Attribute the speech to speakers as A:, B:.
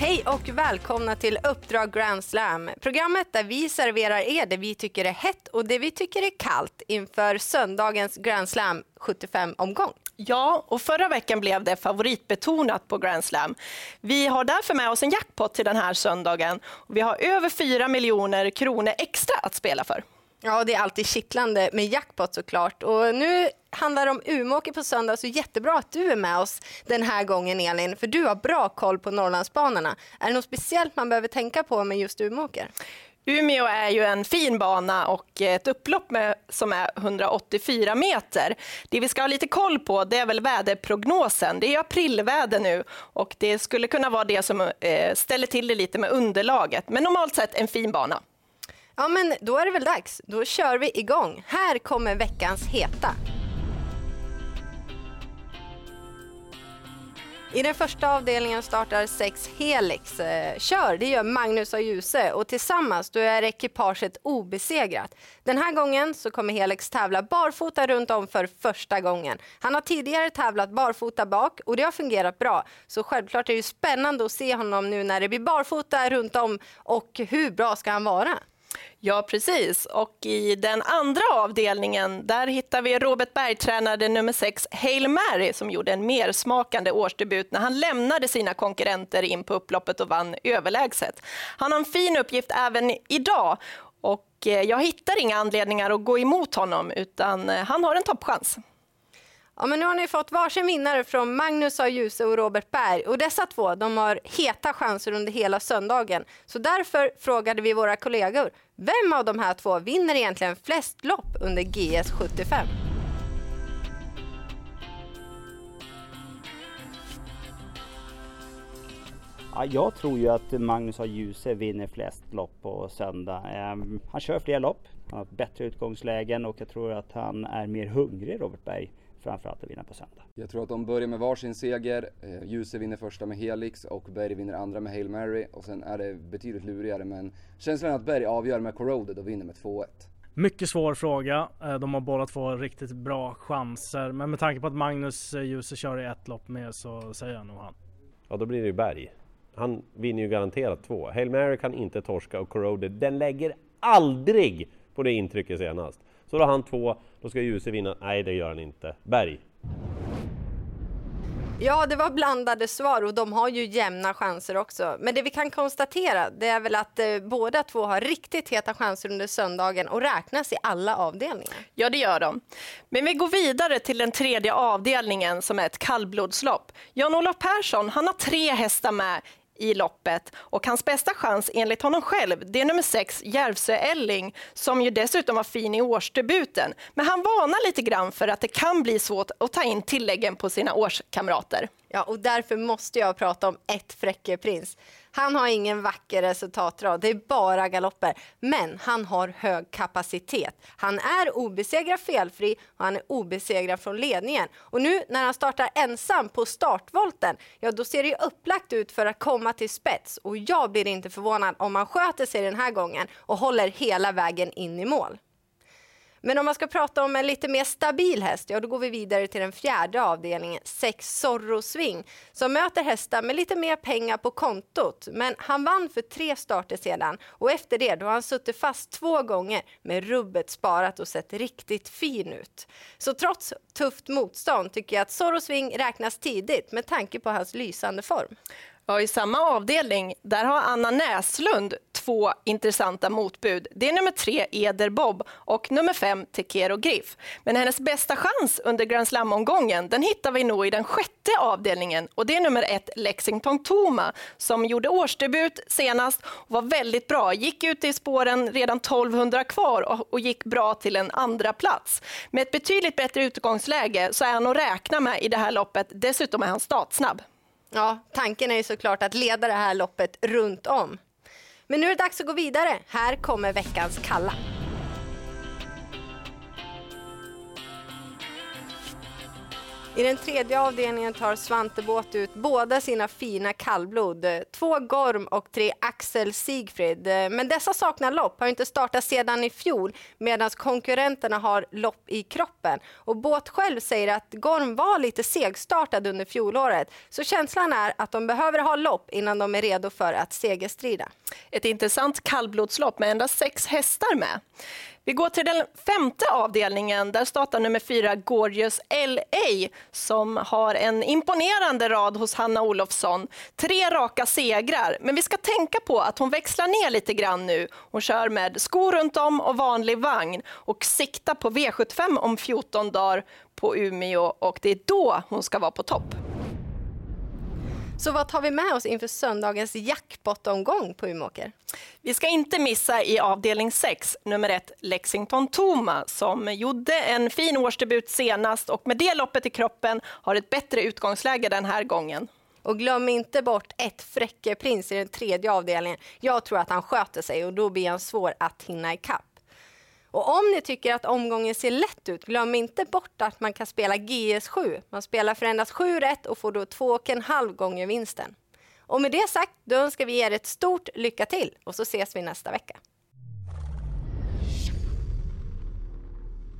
A: Hej och välkomna till Uppdrag Grand Slam. Programmet där vi serverar er det vi tycker är hett och det vi tycker är kallt inför söndagens Grand Slam 75-omgång.
B: Ja, och förra veckan blev det favoritbetonat på Grand Slam. Vi har därför med oss en jackpot till den här söndagen. Vi har över 4 miljoner kronor extra att spela för.
A: Ja, det är alltid kittlande med jackpot såklart. Och nu handlar det om Umeåker på söndag, så jättebra att du är med oss den här gången Elin, för du har bra koll på Norrlandsbanorna. Är det något speciellt man behöver tänka på med just Umeåker?
B: Umeå är ju en fin bana och ett upplopp med, som är 184 meter. Det vi ska ha lite koll på det är väl väderprognosen. Det är aprilväder nu och det skulle kunna vara det som eh, ställer till det lite med underlaget. Men normalt sett en fin bana.
A: Ja, men då är det väl dags. Då kör vi igång. Här kommer veckans heta. I den första avdelningen startar sex Helix. Eh, kör, det gör Magnus och Ljuse och tillsammans då är ekipaget obesegrat. Den här gången så kommer Helix tävla barfota runt om för första gången. Han har tidigare tävlat barfota bak och det har fungerat bra. Så självklart är det spännande att se honom nu när det blir barfota runt om och hur bra ska han vara?
B: Ja, precis. Och i den andra avdelningen där hittar vi Robert Berg-tränade nummer 6, Hail Mary, som gjorde en mersmakande årsdebut när han lämnade sina konkurrenter in på upploppet och vann överlägset. Han har en fin uppgift även idag och eh, jag hittar inga anledningar att gå emot honom, utan eh, han har en toppchans.
A: Ja, men nu har ni fått varsin vinnare från Magnus A. Djuse och Robert Berg. Och dessa två de har heta chanser under hela söndagen. Så därför frågade vi våra kollegor, vem av de här två vinner egentligen flest lopp under GS 75?
C: Ja, jag tror ju att Magnus A. Djuse vinner flest lopp på söndag. Ehm, han kör fler lopp, han har bättre utgångslägen och jag tror att han är mer hungrig, Robert Berg framförallt att vinna på söndag.
D: Jag tror att de börjar med varsin seger. Eh, Ljuse vinner första med Helix och Berg vinner andra med Hail Mary och sen är det betydligt lurigare men känslan är att Berg avgör med Corroded och vinner med 2-1.
E: Mycket svår fråga. Eh, de har båda två riktigt bra chanser. Men med tanke på att Magnus Djuse kör i ett lopp med så säger jag nog han.
F: Ja, då blir det ju Berg. Han vinner ju garanterat två. Hail Mary kan inte torska och Corroded, den lägger aldrig på det intrycket senast. Så då har han två, då ska Djuse vinna. Nej, det gör han inte. Berg.
A: Ja, det var blandade svar och de har ju jämna chanser också. Men det vi kan konstatera det är väl att eh, båda två har riktigt heta chanser under söndagen och räknas i alla avdelningar.
B: Ja, det gör de. Men vi går vidare till den tredje avdelningen som är ett kallblodslopp. Jan-Olof Persson, han har tre hästar med i loppet. Och hans bästa chans enligt honom själv, det är nummer sex, Järvsö Elling, som ju dessutom var fin i årsdebuten. Men han varnar lite grann för att det kan bli svårt att ta in tilläggen på sina årskamrater.
A: Ja, och därför måste jag prata om ett Fräcke Prins. Han har ingen vacker resultatrad, det är bara galopper. Men han har hög kapacitet. Han är obesegrad felfri och han är obesegrad från ledningen. Och nu när han startar ensam på startvolten, ja då ser det upplagt ut för att komma till spets. Och jag blir inte förvånad om han sköter sig den här gången och håller hela vägen in i mål. Men om man ska prata om en lite mer stabil häst, ja då går vi vidare till den fjärde avdelningen, 6 Zorro Swing, som möter hästar med lite mer pengar på kontot. Men han vann för tre starter sedan och efter det då har han suttit fast två gånger med rubbet sparat och sett riktigt fin ut. Så trots tufft motstånd tycker jag att Zorro Swing räknas tidigt med tanke på hans lysande form.
B: Ja, I samma avdelning där har Anna Näslund två intressanta motbud. Det är nummer tre Eder Bob och nummer fem Tekero Griff. Men hennes bästa chans under Grand Slam-omgången den hittar vi nog i den sjätte avdelningen och det är nummer ett Lexington Toma som gjorde årsdebut senast och var väldigt bra. Gick ut i spåren redan 1200 kvar och, och gick bra till en andra plats. Med ett betydligt bättre utgångsläge så är han att räkna med i det här loppet. Dessutom är han startsnabb.
A: Ja, tanken är ju såklart att leda det här loppet runt om. Men nu är det dags att gå vidare. Här kommer veckans kalla. I den tredje avdelningen tar Svante Båt ut båda sina fina kallblod. Två Gorm och tre Axel Sigfrid. Men dessa saknar lopp, har inte startat sedan i fjol medan konkurrenterna har lopp i kroppen. Och Båt själv säger att Gorm var lite segstartad under fjolåret. Så känslan är att de behöver ha lopp innan de är redo för att segerstrida.
B: Ett intressant kallblodslopp med endast sex hästar med. Vi går till den femte avdelningen. Där startar nummer fyra Gorgeous LA som har en imponerande rad hos Hanna Olofsson. Tre raka segrar, men vi ska tänka på att hon växlar ner lite grann nu. Hon kör med skor runt om och vanlig vagn och siktar på V75 om 14 dagar på Umeå och det är då hon ska vara på topp.
A: Så vad tar vi med oss inför söndagens jackpot-omgång på Umeåker?
B: Vi ska inte missa i avdelning 6, nummer 1, Lexington Toma som gjorde en fin årsdebut senast och med det loppet i kroppen har ett bättre utgångsläge den här gången.
A: Och glöm inte bort ett Fräcke Prins i den tredje avdelningen. Jag tror att han sköter sig och då blir han svår att hinna ikapp. Och om ni tycker att omgången ser lätt ut, glöm inte bort att man kan spela GS7. Man spelar för endast 7 rätt och får då 2,5 gånger vinsten. Och med det sagt, då önskar vi er ett stort lycka till och så ses vi nästa vecka.